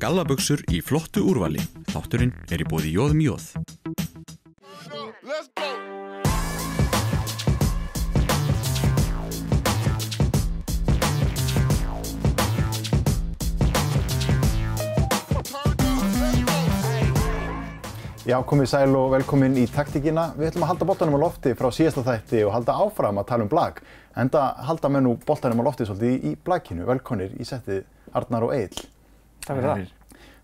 Gallaböksur í flottu úrvali. Þátturinn er í bóði Jóðum Jóð. Já, komið sæl og velkomin í taktíkina. Við ætlum að halda boltanum á lofti frá síðasta þætti og halda áfram að tala um blag. Enda halda menn nú boltanum á lofti svolítið í, í blagkinu. Velkonir í settið Arnar og Egil. Takk fyrir það.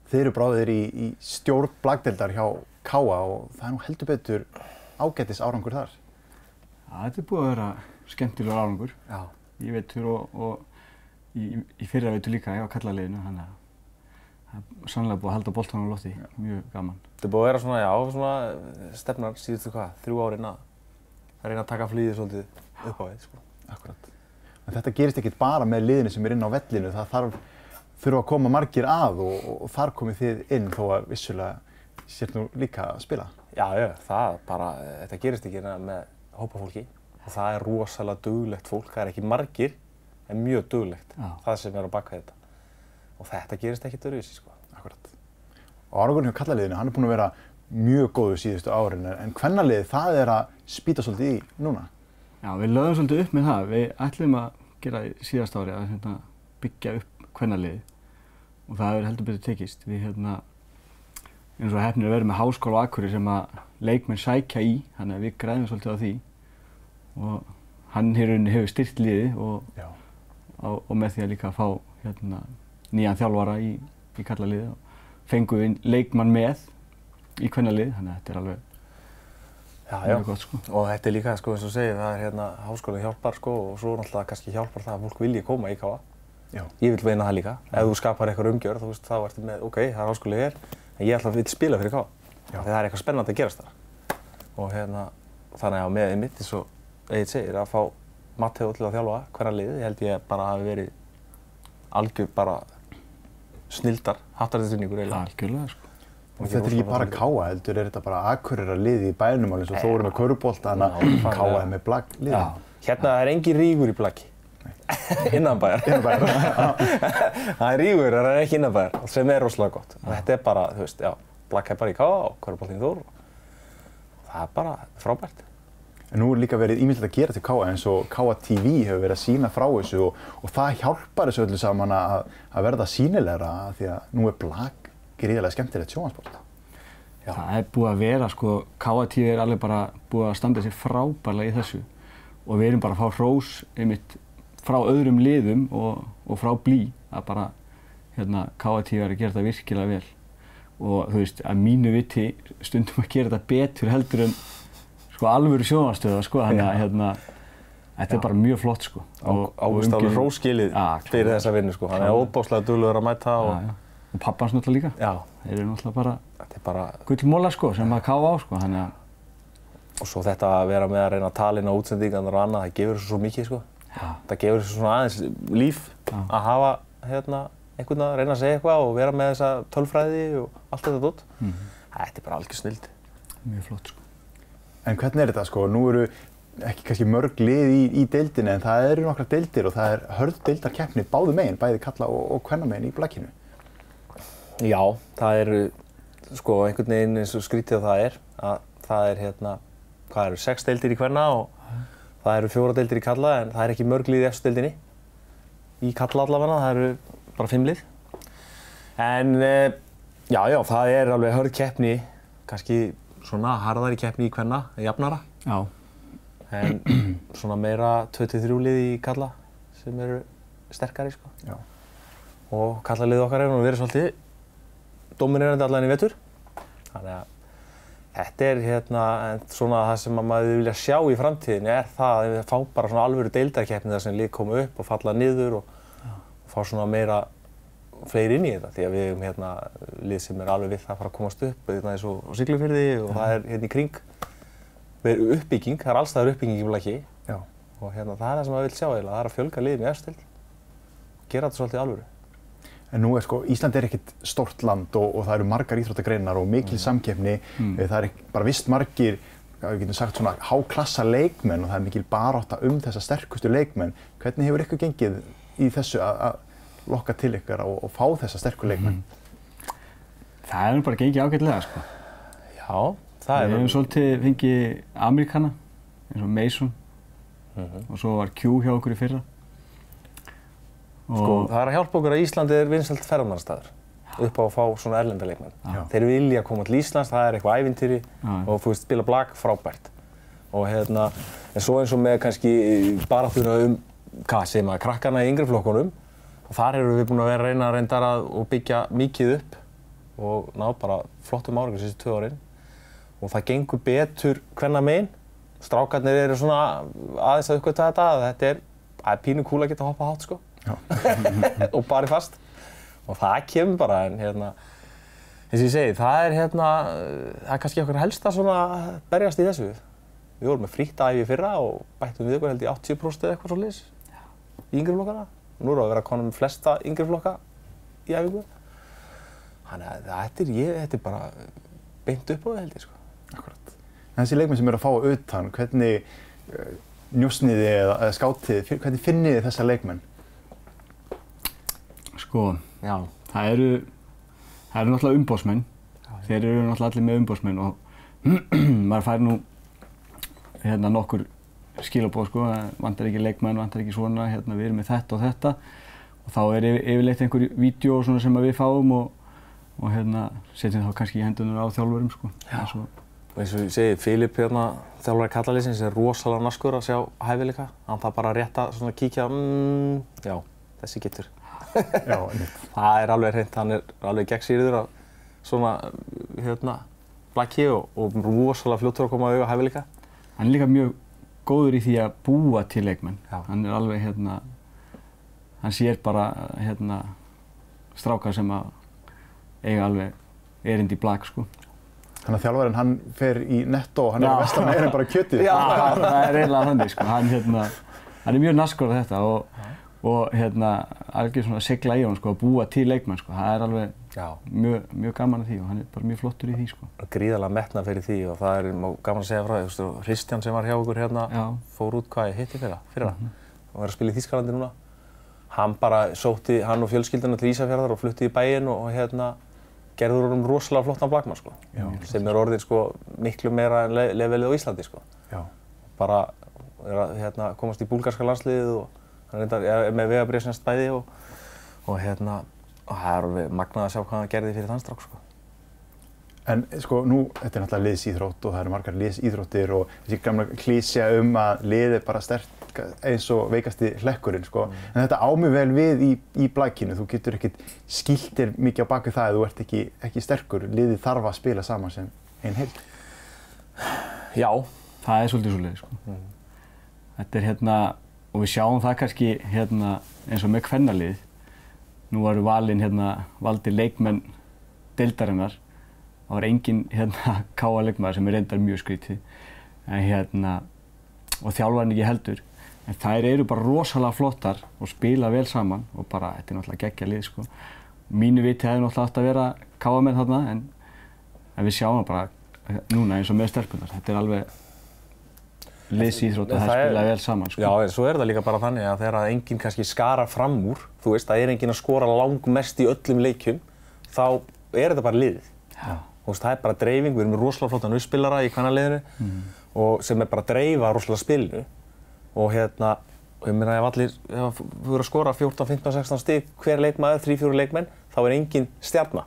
Þið eru bráðir í, í stjórn blagdeldar hjá Káa og það er nú heldur betur ágættis árangur þar. Já, þetta er búið að vera skemmtilegur árangur. Já. Ég veitur og, og í, í fyrra veitur líka hjá kallaliðinu, þannig að það er sannlega búið að halda boltanum á lofti. Mjög gaman. Þetta er búið að vera svona, já, svona stefnar síðustu hvað, þrjú árin að að reyna að taka flýðið svolítið upp á því, sko. Akkurat. En þetta gerist ekkit bara með liðinu sem er inn á vellinu. Það þarf, þurfa að koma margir að og, og, þar komið þið inn þó að vissulega sér nú líka að spila. Já, já, það bara, þetta gerist ekki hérna með hópafólki og það er rosalega duglegt fólk, það er ekki margir en mjög duglegt, Já. það sem er á baka þetta. Og þetta gerist ekkit öðruvísi, sko. Akkurat. Og árangurinn hjá kallaliðinu, hann er búinn að vera mjög góður síðustu árin en hvernaliðið, það er að spýta svolítið í núna. Já, við lögum svolítið upp með það. Við ætlum að gera í síðast ári að hérna, byggja upp kvennaliði og það hefur heldur betur tekist. Við hérna, eins og hefnir að vera með háskóla á Akkurir sem að leikmenn sækja í, þannig að við græðum svolítið á því og hann hefur, hefur styrt liði og, og, og með því að líka fá hérna, nýjan þjálfara í, í kallaliði og fengum við leikmann með í kvennaliði, þannig að þetta er alveg Já, já. gott sko. Og þetta er líka, sko, eins og segið, það er hérna, háskólinn hjálpar, sko, og svo náttúrulega kannski hjálpar það að fólk vilji koma í káa. Já. Ég vil veina það líka. Ef þú skapar eitthvað umgjörð, þú veist, þá ertu með, ok, það er háskóli hér, en ég ætla að vil spila fyrir. Já. Það er eitthvað spennandi að gerast þar. Og hérna, þannig að með einmitt, eins og Egil segir, að fá Matteo til að þjálfa hverja liði, ég held ég bara hafi verið algjör bara snildar, hattarðistunningur eiginlega. Algjörlega sko. Og þetta er ekki bara káa, heldur er þetta bara akkurir að liði í bænum alveg eins og þó erum við að Já, káa er með blag liði. Hérna er engin rígur í blaki. Innanbæjar. það er rígur, það er ekki innanbæjar, sem er rosalega gott. Þetta er bara, þú veist, já, blakk er bara í káa og hverjuboltinn þór. Það er bara frábært. En nú er líka verið ímyndilegt að gera til káa eins og káa TV hefur verið að sína frá þessu og, og það hjálpar þessu öllu saman að, að verða sínilegra af því að nú er blag gríðarlega skemmtilegt sjónvarsbólt. Það er búið að vera, sko, KAT er alveg bara búið að standa sér frábærlega í þessu og við erum bara að fá hrós einmitt frá öðrum liðum og, og frá blí að bara, hérna, KAT er að gera þetta virkilega vel og þú veist, að mínu viti stundum að gera þetta betur heldur en sko alvöru sjónvarstöða, sko, þannig að, hérna, þetta er bara mjög flott, sko. Ágúst alveg hróskilið fyrir þessa vinnu, sko. Hann er óbáslega duglegur að mæta og, Já, já. Og pappans náttúrulega líka. já, Þeir eru náttúrulega bara er bara, gullmóla, sko, sem að káfa á, sko, þannig að, og svo þetta að vera með að reyna að tala inn á útsendingarnar og annað, það gefur svo mikið, sko. Já, Það gefur þessu svona aðeins líf Já. að hafa, hérna, einhvern að reyna að segja eitthvað og vera með þessa tölfræði og allt þetta dótt. Mhm. Þetta er bara algjör snild. mjög flott, sko. En hvernig er þetta sko? Nú eru ekki kannski mörg lið í, í deildinni en það eru nokkra deildir og það er hörð deildarkeppni báðu megin, bæði kalla og, og hvenna megin í blakinu. Já, það er sko einhvern veginn eins og skrítið að það er að það er hérna, hvað eru, sex deildir í hvenna og það eru fjóra deildir í kalla en það er ekki mörg lið í eftir deildinni. Í kalla allavega, það eru bara fimm lið. En eh, já, já, það er alveg hörð keppni kannski svona harðari keppni í hvenna, jafnara. Já, en svona meira 23 lið í kalla sem eru sterkari sko. Já. og kallalið okkar hefur nú verið svolítið dominerandi allan í vetur. Þannig að þetta er hérna svona það sem að maður vilja sjá í framtíðinni er það að við fá bara svona alvöru deildarkeppni þar sem lið koma upp og falla niður og, og fá svona meira fleiri inn í þetta því að við hefum hérna lið sem er alveg við það að fara að komast upp eins og á Siglufyrði og það er hérna í kring. Verið uppbygging, það er allstaðar uppbygging í blaki. Og hérna það er það sem maður vil sjá eiginlega, það er að fjölga liðin í efstild gera þetta svolítið alvöru En nú er sko, Ísland er ekkert stórt land og, og það eru margar íþróttagreinar og mikil samkeppni. Það er bara vist margir, við getum sagt svona, háklassa leikmenn og það er mikil barátta um þessa sterkustu leikmenn. Hvernig hefur ykkur gengið í þessu að- lokka til ykkar og, og fá þessa sterku leikmenn? Það er nú bara gengið ágætlega sko. Já, það Við er hefum svolítið fengið Amerikana, eins og Mason Mhm. og svo var Q hjá okkur í fyrra. Sko, það er að hjálpa okkur að Íslandi er vinsalt ferðamannstæður upp á að fá svona erlenda leikmenn. Já. Þeir vilja koma til Íslands, það er eitthvað ævintýri og þú veist, spila blag frábært. Og hérna, en svo eins og með kannski baráttuna um, hvað segir maður, krakkana í yngri flokkunum og þar erum við búin að vera að reyna að reyndar að byggja mikið upp og ná bara flottum árangur síðustu tvö árin og það gengur betur hvenna megin. Strákarnir eru svona aðeins að uppgöta þetta að þetta er, það er pínu kúl að geta hoppað hátt sko og barið fast. Og það kemur bara en hérna eins og ég segi, það er hérna það er kannski okkur helst að svona berjast í þessu. Við vorum með frítt æfi í fyrra og bættum við ykkur held í 80% eða eitthvað svo lis í yngri flokkana. Nú erum við að vera konum með flesta yngri flokka í æfingu. Þannig að þetta er, ég, þetta er bara beint upp á það held ég sko. Akkurat. Þessi leikmenn sem eru að fá að utan, hvernig uh, njúsniði eða, eða skátið, hvernig finnið þið þessa leikmenn? Sko, Já, það eru, það eru náttúrulega umbósmenn. Þeir eru náttúrulega allir með umbósmenn og maður fær nú hérna nokkur skilabóð sko, vantar ekki leikmenn, vantar ekki svona, hérna við erum með þetta og þetta. Og þá er yfir- yfirleitt einhver vídeo svona sem að við fáum og, og hérna setjum þá kannski í hendunar á þjálfurum sko. eins og- og eins og ég segi, Filip hérna, þjálfari kallalýsins er rosalega naskur að sjá hæfileika. Hann þarf bara að svona kíkja mm, já, þessi getur Já, það er alveg hreint, hann er alveg gegnsýriður að svona hérna blakki og, og rosalega fljóttur að koma að auga hæfileika Hann er líka mjög góður í því að búa til leikmenn. Já. Hann er alveg hérna, hann sér bara hérna strákar sem að eiga alveg erind í blag sko. Þannig að þjálfarinn hann fer í netto og hann er Já. að vestra meira en bara kjötið. Já, það er eiginlega þannig sko. Hann, hérna, hann er mjög naskur á þetta og, og hérna alveg svona segla í hann sko að búa til leikmenn sko. Það er alveg mjög, mjög gaman að því og hann er bara mjög flottur í því sko. gríðalega metna fyrir því og það er gaman að segja frá því, þú veist, og Kristján sem var hjá okkur hérna Já. fór út hvað ég hitti fyrra, fyrra og er að spila í Þýskalandi núna hann bara sótti, hann og fjölskylduna til Ísafjörðar og flutti í bæinn og, og hérna gerður honum rosalega flottan blagmann sko Já. sem er orðin sko miklu meira en le levelið á Íslandi sko Já. bara er að hérna, komast í búlgarska landsliðið og reyndar er með vegabriðsnæst bæði og, og hérna og það er alveg magnað að sjá hvað hann gerði fyrir þann strák sko En sko nú, þetta er náttúrulega liðsýþrótt og það eru margar liðsýþróttir og þessi gamla klísja um að lið er bara sterk eins og veikasti hlekkurinn sko. En þetta ámið vel við í, í blækinu, þú getur ekkert skiltir mikið á baku það ef þú ert ekki, ekki sterkur. Liðið þarf að spila saman sem einn heild. Já, Það er svolítið svolítið sko. Þetta er hérna, og við sjáum það kannski hérna eins og með kvennalið. Nú varu valin hérna, valdi leikmenn deildarinnar. Það var engin hérna káa leikmaður sem er reyndar mjög skrítið. Hérna, og þjálfarinn ekki heldur. En þær eru bara rosalega flottar og spila vel saman og bara, þetta er náttúrulega geggja lið sko. Mínu viti hefði náttúrulega átt að vera káa með þarna en, en við sjáum bara núna eins og með stelpunar. Þetta er alveg liðsýþrótt og Það það spila vel saman sko. Já, en svo er það líka bara þannig að þegar að enginn kannski skara fram úr, þú veist, það er enginn að skora langmest í öllum leikjum, þá er þetta bara liðið. Já. Þú veist, það er bara dreifing, við erum rosalega flottan uppspilara í kvannaliðinu Mhm. og sem er bara að dreifa rosalega spilinu og hérna, ég meina ef allir, ef þú verður að skora 14, 15, 16 stig, hver leikmaður, 3-4 leikmenn, þá er enginn stjarnar.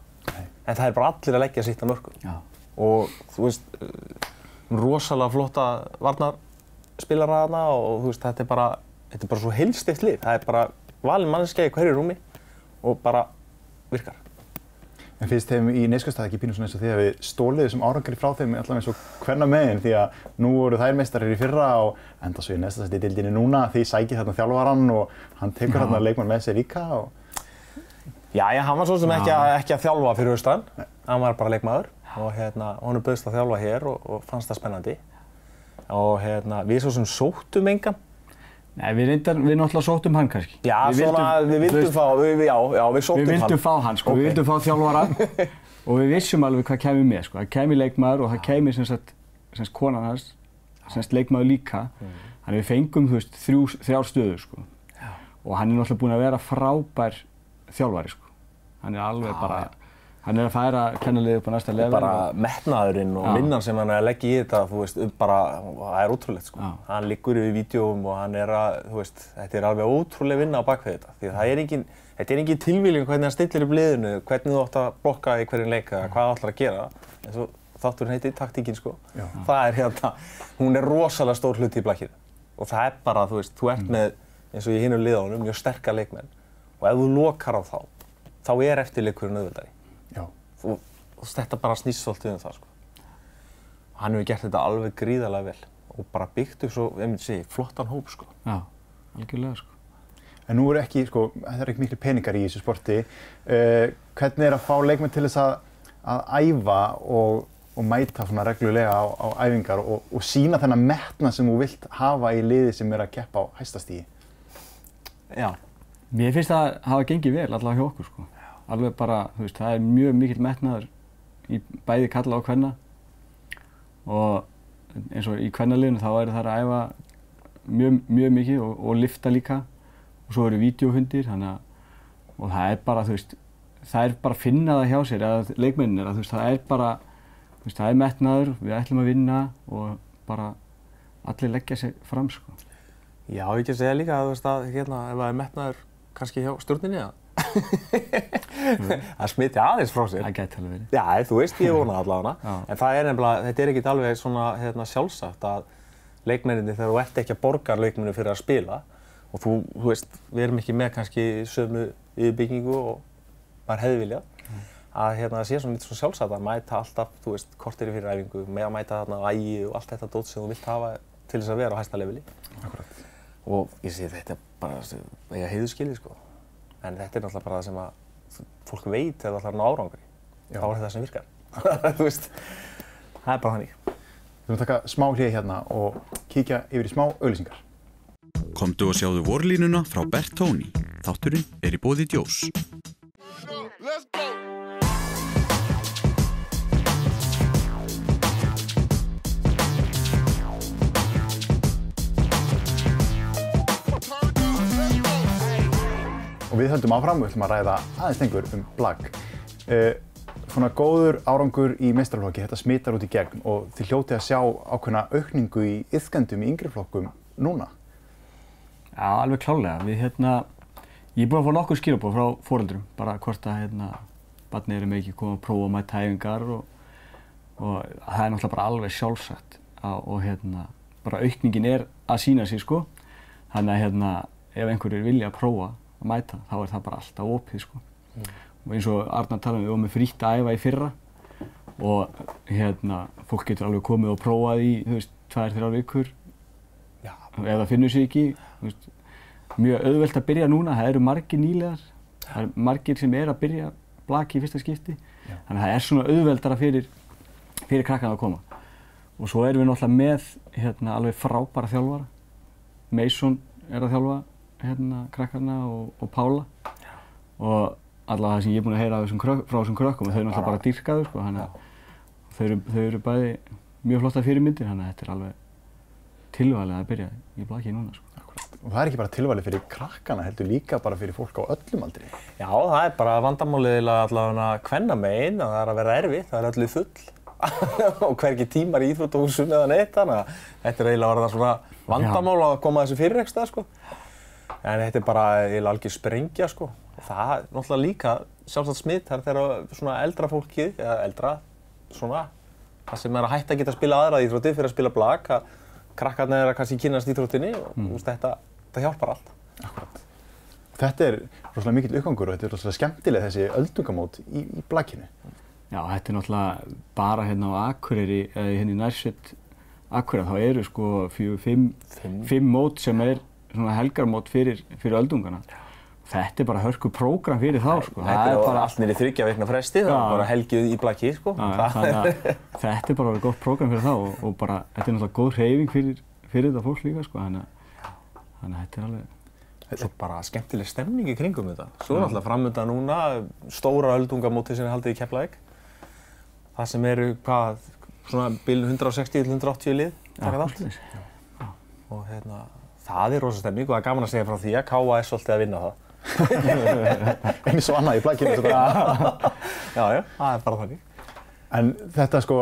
En það er bara allir að leggja sitt að mörgum Já. og þú veist, rosalega flotta varnarspilara þarna og veist, þetta er bara, þetta er bara svo heilstift lið. Það er bara valin manneskja í hverju rúmi og bara virkar. En finnst þeim í neyskastæði ekki pínu svona eins og því að við stólið þessum árangri frá þeim allavega eins og hvenna meginn því að nú voru þær meistarir í fyrra og enda svo í næsta sæti dildinni núna því sækir þarna þjálfarann og hann tekur þarna leikmann með sér líka og já, hann var svo sem ekki, ekki að þjálfa fyrir austan. Hann var bara leikmaður og hérna, honum bauðst að þjálfa hér og, og fannst það spennandi. Og hérna, við svo sem sóttum engan. Nei, við reyndar, við náttúrulega sóttum hann kannski. Já, Við svona, við þú vildum fá, við, já, já, við sóttum Við hann. vildum fá hann sko, Ok. við vildum fá þjálfara og við vissum alveg hvað kemur með sko. Það kemur leikmaður og það kemur sem sagt, sem sagt konan hans, sem sagt leikmaður líka. Þannig við fengum, þú veist, þrjú, þrjár stöður sko. Og hann er náttúrulega búinn að vera frábær þjálfari sko. Hann er alveg bara, hann er að færa kennaliðið upp á næsta level. bara og- metnaðurinn og vinnan sem hann er að leggja í þetta, þú veist, bara, það er ótrúlegt, sko. Hann liggur yfir vídjóum og hann er að, þú veist, þetta er alveg ótrúlega vinna á bakvið þetta. Því að það er engin, þetta er engin tilvíljum hvernig hann stillir upp liðinu, hvernig þú átt að blokka í hverjum leika, hvað þú ætlar að gera. En svo þátturinn heitir taktíkinn, sko. Já. Það er hérna, hún er rosalega stór hluti í blakkinu. Og það er bara, þú veist, þú ert með, eins og ég hinur liðanum, mjög sterkar leikmenn. Og ef þú lokar á þá, þá er eftirleikurinn auðvitaðri Já. Og, og þetta bara snýst svolítið um það sko. Hann hefur gert þetta alveg gríðarlega vel og bara byggt upp svo, ég myndi segja, flottan hóp sko. Já, algjörlega sko. En nú eru ekki, sko, það eru ekki miklu peningar í þessu sporti. Uh, hvernig er að fá leikmenn til þess að, að æfa og, og mæta svona reglulega á, á æfingar og, og sína þennan metna sem þú vilt hafa í liði sem er að keppa á hæstastígi? Já. Mér finnst það hafa gengið vel allavega hjá okkur sko. Alveg bara, þú veist, það er mjög mikill metnaður í bæði kalla og kvenna og eins og í kvennaliðinu þá er það að æfa mjög, mjög mikið og, og lifta líka og svo eru vídeohundir þannig að og það er bara, þú veist, það er bara að finna það hjá sér eða leikmennin er að þú veist, það er bara, þú veist, það er metnaður, við ætlum að vinna og bara allir leggja sér fram sko. Já, ég ekki að segja líka að þú veist að hérna, ef það er metnaður kannski hjá stjórninni að það smiti aðeins frá sér. Það gæti alveg verið. Já, þú veist, ég vona allavega hana. En það er nefnilega, þetta er ekkert alveg svona hérna, sjálfsagt að leikmenninni þegar þú ert ekki að borga leikmennu fyrir að spila og þú, þú veist, við erum ekki með kannski sömu yfirbyggingu og maður hefði viljað að hérna, það sé svona lítið svona sjálfsagt að mæta alltaf, þú veist, kortir fyrir æfingu, með að mæta þarna á ægi og allt þetta dót sem þú vilt hafa til þess að vera á hæsta leveli. Akkurat. Og ég segi þetta bara, ég heiðu skilið sko. En þetta er náttúrulega bara það sem að fólk veit ætlar að ná árangri. Já. Þá er þetta sem virkar. það er bara þannig. Við höfum taka smá hlið hérna og kíkja yfir í smá auglýsingar. Komdu og sjáðu vorlínuna frá Bertóni. Þátturinn er í bóði Djós. Við höldum áfram, við ætlum að ræða aðeins lengur um blag. Uh, svona góður árangur í meistarflokki, þetta smitar út í gegn og þið hljótið að sjá ákveðna aukningu í yðgandum í yngri flokkum núna. Já, alveg klálega. Við hérna, ég er búinn að fá nokkur skilabóð frá foreldrum, bara hvort að hérna, barnið eru með ekki koma að prófa að mæta hæfingar og, og það er náttúrulega bara alveg sjálfsagt að, og hérna, bara aukningin er að sína sig sko. Þannig að hérna, ef einhverjir vilja að prófa að mæta, þá er það bara alltaf opið sko. Og eins og Arnar talaði, um, við vorum með frítt að æfa í fyrra og hérna, fólk getur alveg komið og prófað í, þú veist, tvær, þrjár vikur. Já. ef það finnur sig ekki þú veist, mjög auðvelt að byrja núna það eru margir nýlegar það eru margir sem er að byrja blaki í fyrsta skipti. Þannig að það er svona auðveldara fyrir fyrir krakkan að koma. Og svo erum við náttúrulega með hérna, alveg frábæra þjálfara. Mason er að þjálfa hérna, krakkarna og, og Pála. Og allavega það sem ég er búinn að heyra af þessum krök, frá þessum krökkum og þau eru náttúrulega bara dýrkaður sko, þannig að þau eru, þau eru bæði mjög flotta fyrirmyndir þannig að þetta er alveg tilvæglega að byrja í blaki núna sko. Og það er ekki bara tilvæli fyrir krakkana, heldur líka bara fyrir fólk á öllum aldri. Já, það er bara vandamálið allavega að kvenna megin að það er að vera erfitt, það er öllu full. Og hvergi tímar í íþróttahúsum eða neitt þannig að þetta er eiginlega að verða svona vandamál að koma þessu fyrir ekki stað sko. En þetta er bara algjör sprengja sko. Og það er náttúrulega líka sjálfsagt smitt þar þegar svona eldra fólkið, eða eldra, svona, það sem er að hætta að geta að spila aðra íþrótti fyrir að spila blag, að krakkarnir er að kannski kynast íþróttinni og mm. þetta, þetta hjálpar allt. Þetta er rosalega mikill uppgangur og þetta er rosalega skemmtileg þessi öldungamót í, í blakinu. Já, þetta er náttúrulega bara hérna á Akureyri, eða hérna í nærsett Akureyri, þá eru sko fjögur, fimm, Fimm. fimm mót sem er helgarmót fyrir, fyrir öldungana. Þetta er bara hörku prógram fyrir þá sko. Þetta er bara allt í þryggja vikna fresti, það Já. er bara helgið í blaki, sko. Já, þetta er bara alveg gott prógram fyrir þá og, og bara, þetta er náttúrulega góð hreyfing fyrir, fyrir þetta fólk líka sko, þannig að, þetta er alveg, Svo bara skemmtileg stemning í kringum þetta. Svo er náttúrulega framönda núna stóra öldungamóti sem er haldið í Keflavík. Það sem eru, hvað, svona bil 160-180 lið, taka þátt. svoleiðis. Og hérna, það er rosa stemning og það er gaman að segja frá því að K.A. er svolítið að vinna það. eins og annað í blækinu. Já, já, það er bara þannig. En þetta sko,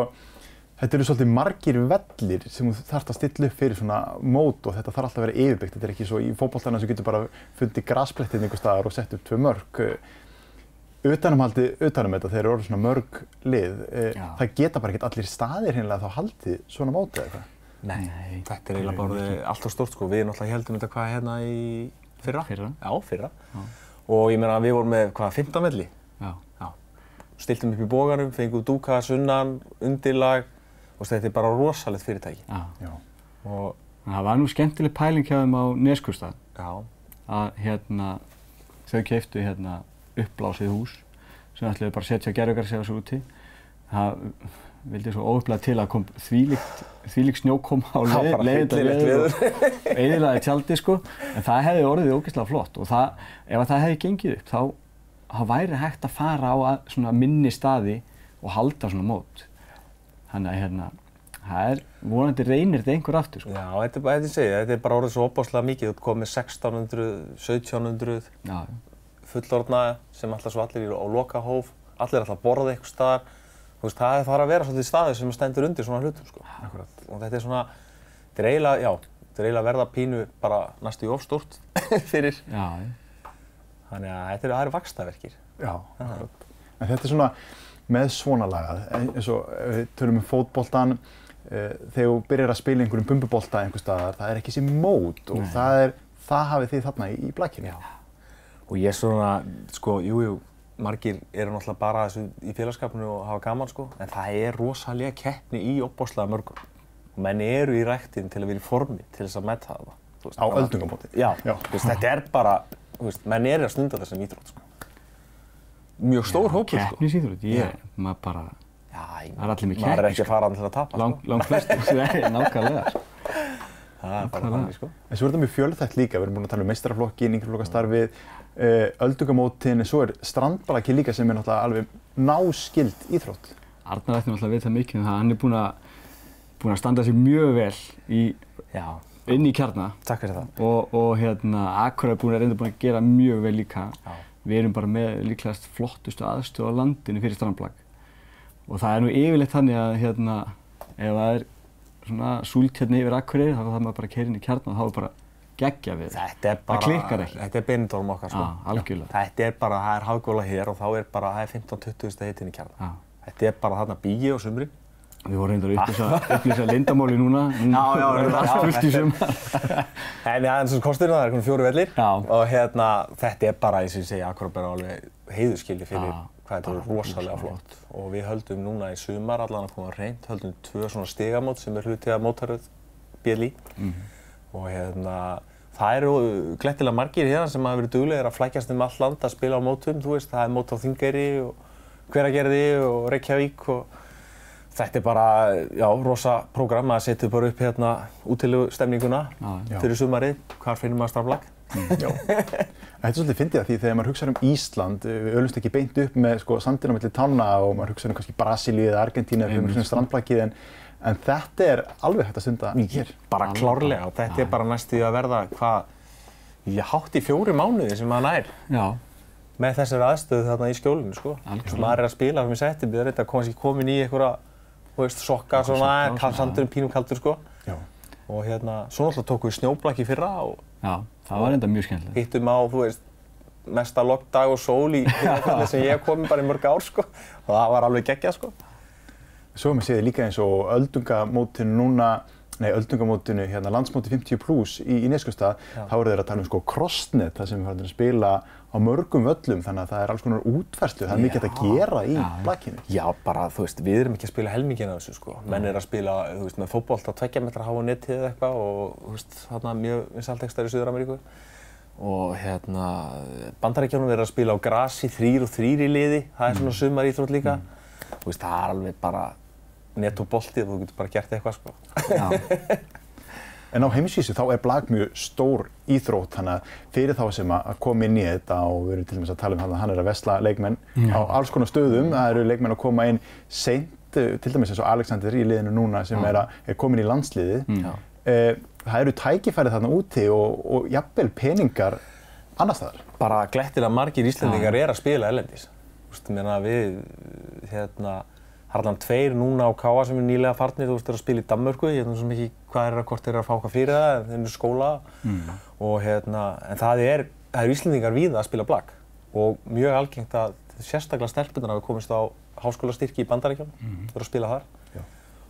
þetta eru svolítið margir vellir sem þú þarfst að stilla upp fyrir svona mót og þetta þarf alltaf að vera yfirbyggt. Þetta er ekki svo í fótbolltana sem getur bara fundið grasplettið einhver staðar og sett upp tvö mörg. Utanumhaldi, utanum þetta, þeir eru orðið svona mörg lið. Já. Það geta bara ekkert allir staðir hinnlega þá haldið svona mótið eða eitthvað. Nei, Nei, þetta er eiginlega bara alltaf stórt sko. Við náttúrulega heldum þetta hvað hérna í fyrra? Fyrra. Já, fyrra. Og ég meina við vorum með hvað, 15 velli? já. Já. Stiltum upp í bóganum, fengum dúka, sunnan, undirlag og þetta er bara rosalegt fyrirtæki. já. Já. Og Það var nú skemmtileg pæling hjá þeim á Neskustad já, að hérna, þau keiftu hérna uppblásið hús sem ætluðu bara að setja gerðugar sér þessu úti. Það vildi svo óupplega til að kom þvílíkt, snjókoma á það leið, var bara hyllilegt veður. einilega tjaldi sko, en það hefði orðið ógeðslega flott og það, ef að það hefði gengið upp þá, þá væri hægt að fara á að, svona minni staði og halda svona mót. Þannig að hérna, það er, vonandi reynir þetta einhver aftur sko. Já, þetta er bara, þetta, segja, þetta er bara orðið svo opáslega mikið. Þú komið 1600, 1700 Já, fullorðna sem alltaf svo allir eru á lokahóf, allir alltaf að borða eitthvað staðar. Veist, það þarf að vera svolítið staður sem stendur undir svona hlutum, sko. Akkurat. Og þetta er svona, þetta er eiginlega, já, þetta er eiginlega verða pínu bara næstu í ofstórt fyrir. já, Þannig að þetta eru, það eru vakstaverkir. Já, akkurat. En þetta er svona með svona lagað, eins og ef við tölum um fótboltan, uh, þegar þú byrjar að spila einhverjum bumbubolta einhver staðar, það er ekki þessi mót og Nei. það er, það hafið þið þarna í, í blækinu. Og ég svona, sko, jú, jú, margir eru náttúrulega bara þessu í félagskapinu og hafa gaman, sko, en það er rosalega keppni í opbáslega mörgum. Og menn eru í ræktin til að vera í formi, til þess að metta það. þú veist, Á öldungamóti. Já, Já. Þú veist, þetta er bara, þú veist, menn eru að stunda þessum íþrótt, sko. Mjög stór hópur, sko. keppnisýþrótt, Já. ég, maður bara, Já, ég, Það er allir með Maður er keppni, ekki að fara til að tapa, lang, sko. lang flestir, nei, nákvæmlega, sko. Það er bara þannig, sko. En svo er þetta mjög fjölþætt líka, við erum búin að tala um meistaraflokkin, yngreflokkastarfið, uh, öldungamótin, svo er strandbalaki líka sem er náttúrulega alveg náskild íþrótt. Arnar ætti náttúrulega að vita mikið um það, hann er búinn að, búinn að standa sig mjög vel í, inn í kjarna takk fyrir það. og, og hérna, Akkur er búinn að reynda búinn að gera mjög vel líka. Já. Við erum bara með líklegast flottustu aðstöð á landinu fyrir strandblag. Og það er nú yfirleitt þannig að hérna, ef það er svona súlt hérna yfir Akureyri, þá þarf maður bara að keyra inn í kjarna og þá er bara geggja við. Þetta er bara, klikkar ekki. Þetta er benidorm okkar, sko. Já, algjörlega. Þetta er bara, það er hafgóla hér og þá er bara, það er 15-20 steg hitinn í kjarna. Já. Þetta er bara þarna bíi á sumrin. Við vorum reyndar að upplýsa, lindamáli núna. Já, já, Það er já, allt já, fullt í er- sumar. En já, en svo kosturinn það er konum fjóru vellir. Já. Og hérna, þetta er bara, eins og ég segja, akkur bara alveg heiðuskildi fyrir Já, hvað þetta er rosalega flott. Og við höldum núna í sumar allan að koma reynd, höldum tvö svona stigamót sem er hluti af mótaröð BLI. Og hérna, það eru glettilega margir hérna sem hafa verið duglegir að flækjast um all land að spila á mótum, þú veist, það er mót á Þingeyri og Hveragerði og Reykjavík og þetta er bara, já, rosa prógram að setja bara upp hérna útilegu stemninguna Já, fyrir sumarið, hvar finnum maður straflag? Já. Þetta er svolítið fyndið að því þegar maður hugsaður um Ísland, eh, við ölumst ekki beint upp með sko, sandina millir tanna og maður hugsaður um kannski Brasilíu eða Argentínu eða fyrir svona strandblakið en, en þetta er alveg hægt að stunda hér. Bara klárlega og þetta er bara næstu að verða hvað, ég hátt í fjóri mánuði sem maður nær Já, með þessari aðstöðu þarna í skjólinu, sko. Algjörlega. Maður er að spila sem ég setti, við erum þetta kannski komin í einhverja, þú veist, sokka svona, sandurinn pínum kaldur, sko. Já. Og hérna, svo náttúrulega tókum við snjóblaki fyrra og já, það var enda mjög skemmtilegt. hittum á, þú veist, mesta loggdag og sól í hérna sem ég komið bara í mörg ár, sko. Og það var alveg geggjað, sko. Svo hefum við séð líka eins og öldungamótinu núna, nei öldungamótinu hérna landsmóti 50 plus í, í Neskustad, þá eru þeir að tala um sko crossnet, það sem við farum að spila á mörgum völlum, þannig að það er alls konar útfærslu, það er mikið að gera í Já, já. bara, þú veist, við erum ekki að spila helmingina af þessu, sko. Menn er að spila, þú veist, með fótbolt á tveggja metra háa netið eða eitthvað og, þú veist, þarna mjög vinsæltekstar í Suður-Ameríku. Og hérna, bandaríkjónum er að spila á grasi, þrýr og þrýr í liði, það er svona sumar íþrótt líka. Þú veist, það er alveg bara net og boltið og þú getur bara gert eitthvað, sko. Já, En á heimsvísu þá er blag mjög stór íþrótt, þannig að fyrir þá sem að að koma inn í þetta og við erum til dæmis að tala um hann að hann er að vesla leikmenn á alls konar stöðum, það eru leikmenn að koma inn seint, eh, til dæmis eins og Alexander í liðinu núna sem er, að, er komin í landsliðið. Já. Eh, það eru tækifæri þarna úti og, og jafnvel peningar annar staðar? bara glettilega margir Íslendingar er að spila ellendis. Þú veist, meina við, hérna, harðan tveir núna á Káa sem er nýlega farnir, þú veist, eru að spila í Danmörku, ég veit svo mikið hvað er að hvort þeir eru að fá okkar fyrir það, þeir eru í skóla. Og hérna, en það er, það eru Íslendingar víða að spila blag og mjög algengt að sérstaklega stelpunar hafa komist á háskólastyrki í Bandaríkjum, mm. eru að spila þar.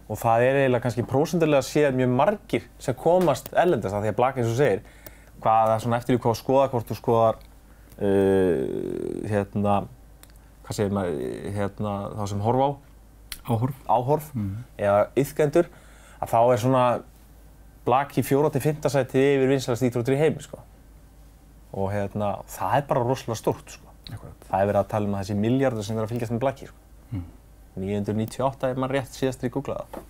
Og það er eiginlega kannski prósundarlega séð mjög margir sem komast ellendast af því að blag eins og segir, hvað það er svona eftir því hvað þú skoðar, hvort þú skoðar uh, hérna, hvað segir maður, hérna, þá sem horfa á, Áhorf. áhorf, eða yðkendur, að þá er svona blag í fjóra til fymta sæti yfir vinsalast íþróttur í heimi, sko. Og hérna, það er bara rosalega stórt, sko. Það er verið að tala um þessi miljardur sem verið að fylgjast með blaki, sko. 998 ef maður rétt síðast í googlaða.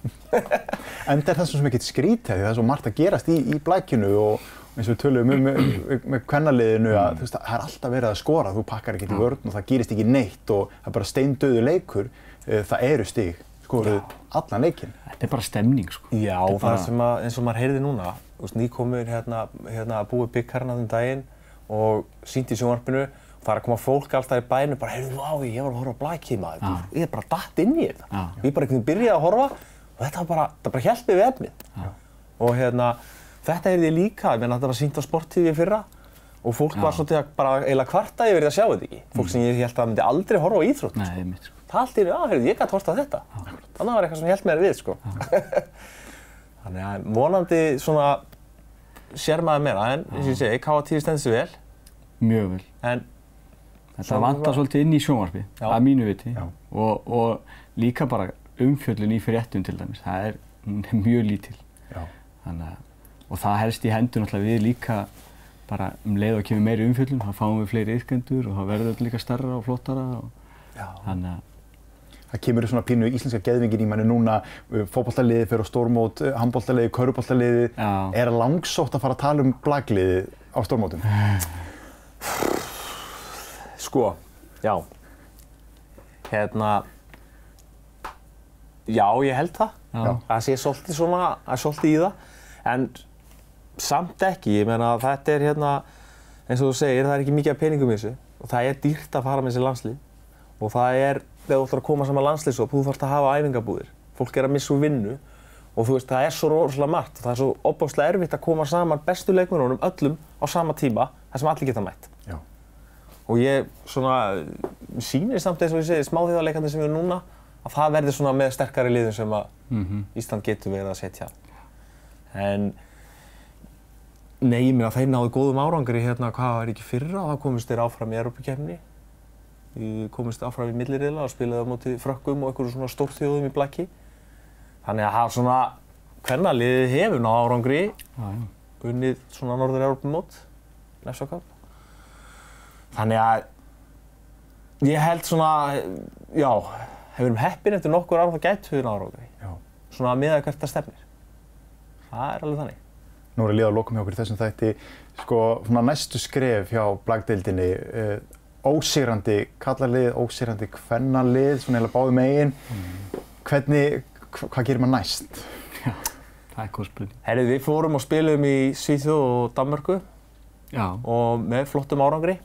Enda er það svo mikið skrítið það er svo margt að gerast í, í blækjunu og eins og við töluðum um með, með, með kvennaliðinu að veist, það er alltaf verið að skora, þú pakkar ekkert í vörn og það gerist ekki neitt og það er bara steindauðu leikur, það eru stig, skoruð allan leikinn. Þetta er bara stemning, sko. Já, Þetta er það bara- sem að, eins og maður heyrði núna, nýkomur hérna, hérna að búið byggkarna þenn daginn og sínt í sjónvarpinu og það er að koma fólk alltaf í bæinu bara, heyrðu, vá, ég var að horfa á blækið maður, Já. ég er bara datt inn í þetta. Og ég bara einhvern veginn byrjaði að horfa og þetta var bara, það bara hjálpið við efnið. Og hérna, þetta heyrði ég líka, ég meina þetta var sínt á sporttífi fyrra og fólk var svolítið að bara eiginlega kvarta yfir því að sjá þetta ekki. Fólk sem ég held að myndi aldrei horfa á íþrótt. Nei, einmitt, sko. Það allt í einu, að, heyrðu, ég gæti horft á þetta. Þannig var eitthvað sem held mér við, sko. Þannig að vonandi svona sér maður meira, en eins og ég segi, K10 stendur sig vel, Mjög vel. en vantar var- svolítið inn í sjónvarpi, að mínu viti. Og, og líka bara umfjöllun í fréttum til dæmis. Það er, er mjög lítil. Þannig að, og það helst í hendur náttúrulega við líka bara um leið og kemur meiri umfjöllun, þá fáum við fleiri yðkendur og þá verður þetta líka stærra og flottara og þannig að Það kemur svona pínu íslenska geðvingin í manni núna, fótballtaliðið fyrir á stórmót, handbóltaliðið, körubóltaliðið. Er langsótt að fara að tala um blagliðið á stórmótum? sko, já. Hérna, já, ég held það. Já. Það sé svolítið svona, það er svolítið í það, en samt ekki, ég meina þetta er hérna, eins og þú segir, það er ekki mikið af peningum í þessu og það er dýrt að fara með þessi landslið og það er, þegar þú ætlar að koma saman landsliðsóp, þú þarfst að hafa æfingabúðir, fólk er að missa úr vinnu og þú veist, það er svo rosalega margt og það er svo opbáslega erfitt að koma saman bestu leikmennunum öllum á sama tíma, þar sem allir geta mætt. Já. Og ég svona sýnir samt eins og ég segi smáþjóðarleikandi sem við erum núna að það verði svona með sterkari liðum sem að Ísland getur verið að setja. En nei, ég meina þeir náðu góðum árangri hérna, hvað var ekki fyrra, þá komist þeir áfram í Europakefni. Komist áfram í milliriðla og spilaði á móti frökkum og einhverjum svona stórþjóðum í blakki. Þannig að það svona, hvernig liðið hefur náðu árangri, unnið svona Norður Europamót, Nefsa Cup. Þannig að ég held svona, já, hefur við heppin eftir nokkur ár þá gætu við náður árangri. Já. Svona að miða hvert það stefnir. Það er alveg þannig. Nú er að liða að lokum hjá okkur í þessum þætti. Sko, svona næstu skref hjá blagdeildinni, ósigrandi kallarlið, ósigrandi kvennalið, svona eða báðum eigin. Hvernig, hva, hvað gerir maður næst? Það er góð spurning. Herrið, við fórum og spilum í Svíþjóð og Danmörku Já, og með flottum árangri.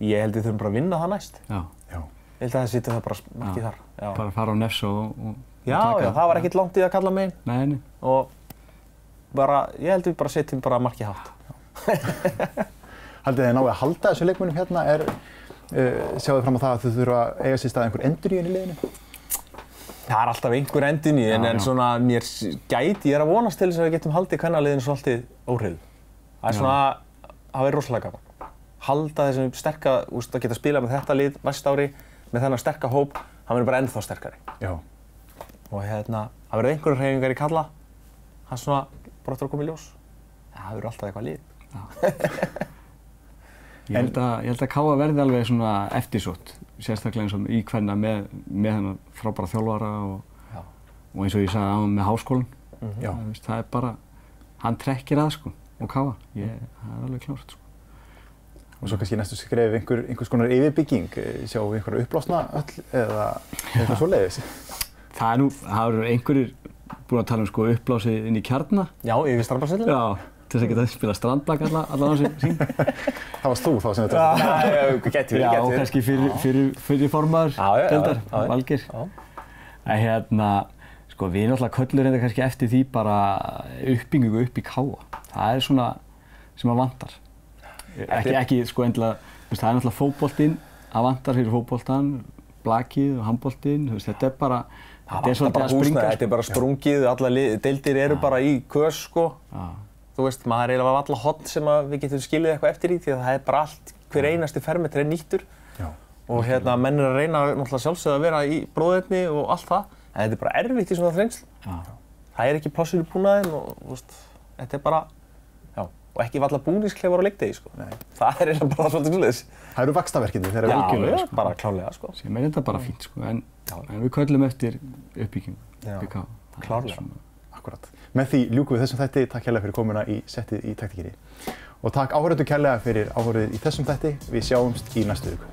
Ég held við þurfum bara að vinna það næst. já. Já. Ég held að það sitja það bara markið Já. þar. Já, Bara fara á nefs og, og já, og já, það var ekkert langt í að kalla megin Nei, nei. og bara, ég held við bara setjum bara markið hátt. Haldið þið náðu að halda þessu leikmunum hérna? Er, uh, sjáðu fram á það að þau þurfa að eiga sér stað einhver endur í henni liðinu? Það er alltaf einhver endin í, en, Já, en já. svona mér gæti, ég er að vonast til þess að við getum haldið kvennaliðinu svolítið óhrifð. Það er svona, það verður rosalega gaman. Halda þessum sterka, úst, að geta spilað með þetta lið næst ári, með þennan sterka hóp, hann verður bara ennþá sterkari. Já. Og hérna, það verður einhverjum hreyfingar í kalla, það er svona, bara eftir að koma í ljós. Það verður alltaf eitthvað lið. Ég held að, ég held að Káa verði alveg svona eftirsótt, sérstaklega eins og í hvernig með, með hennar frábæra þjálfara og, og eins og ég sagði á með háskólan. Já. Það, veist, það er bara, hann trekkir að sko og Káa, ég, það er alveg klárt sko. Og svo kannski næstu skref einhver, einhvers konar yfirbygging, sjáum við einhverja uppblásna öll eða eitthvað svoleiðis. Það er nú, það eru einhverjir búin að tala um sko uppblásið inn í kjarna. Já, yfir strafbarsellinu. Til þess að geta spila strandbak alla, alla sín. Það varst þú þá sem þetta Já, Já, kannski fyrir, fyrir, fyrir formaður deildar. Já. En hérna, sko, við náttúrulega köllur reynda kannski eftir því bara uppbyggingu upp í káa. Það er svona sem að vantar. Ekki, ekki sko endilega, þú veist, það er náttúrulega fótboltinn, að vantar fyrir fótboltan, blakið og veist, þetta er bara, þetta er bara að springa. húsnæði, þetta er bara sprungið, alla deildir eru bara í kös sko. Já, Þú veist, maður er eiginlega alla hot sem að við getum skilið eitthvað eftir í því að það er bara allt, hver einasti fermetri er nýttur Já. og hérna menn er að reyna náttúrulega sjálfsögð að vera í bróðefni og allt það en þetta er bara erfitt í svona þrengsl. já, Það er ekki plássur í búnaðin og þú veist, þetta er bara, já, og ekki valla búningsklefar á leikdegi sko. Nei. Það er eiginlega bara svolítið svolítið. Það eru vakstaverkinni þegar Já, við algjörlega, já, sko. bara klálega sko. sem er þetta bara fínt, sko, en, Já. en við köllum eftir uppbyggingu Já. Það er klárlega. Akkurat. Með því ljúkum við þessum þætti. Takk kærlega fyrir komuna í settið í taktíkinni. Og takk áhörðu kærlega fyrir áhörðið í þessum þætti. Við sjáumst í næstu viku.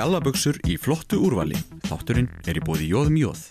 Gallabuxur í flottu úrvali. Þátturinn er í bóði Jóðum Jóð.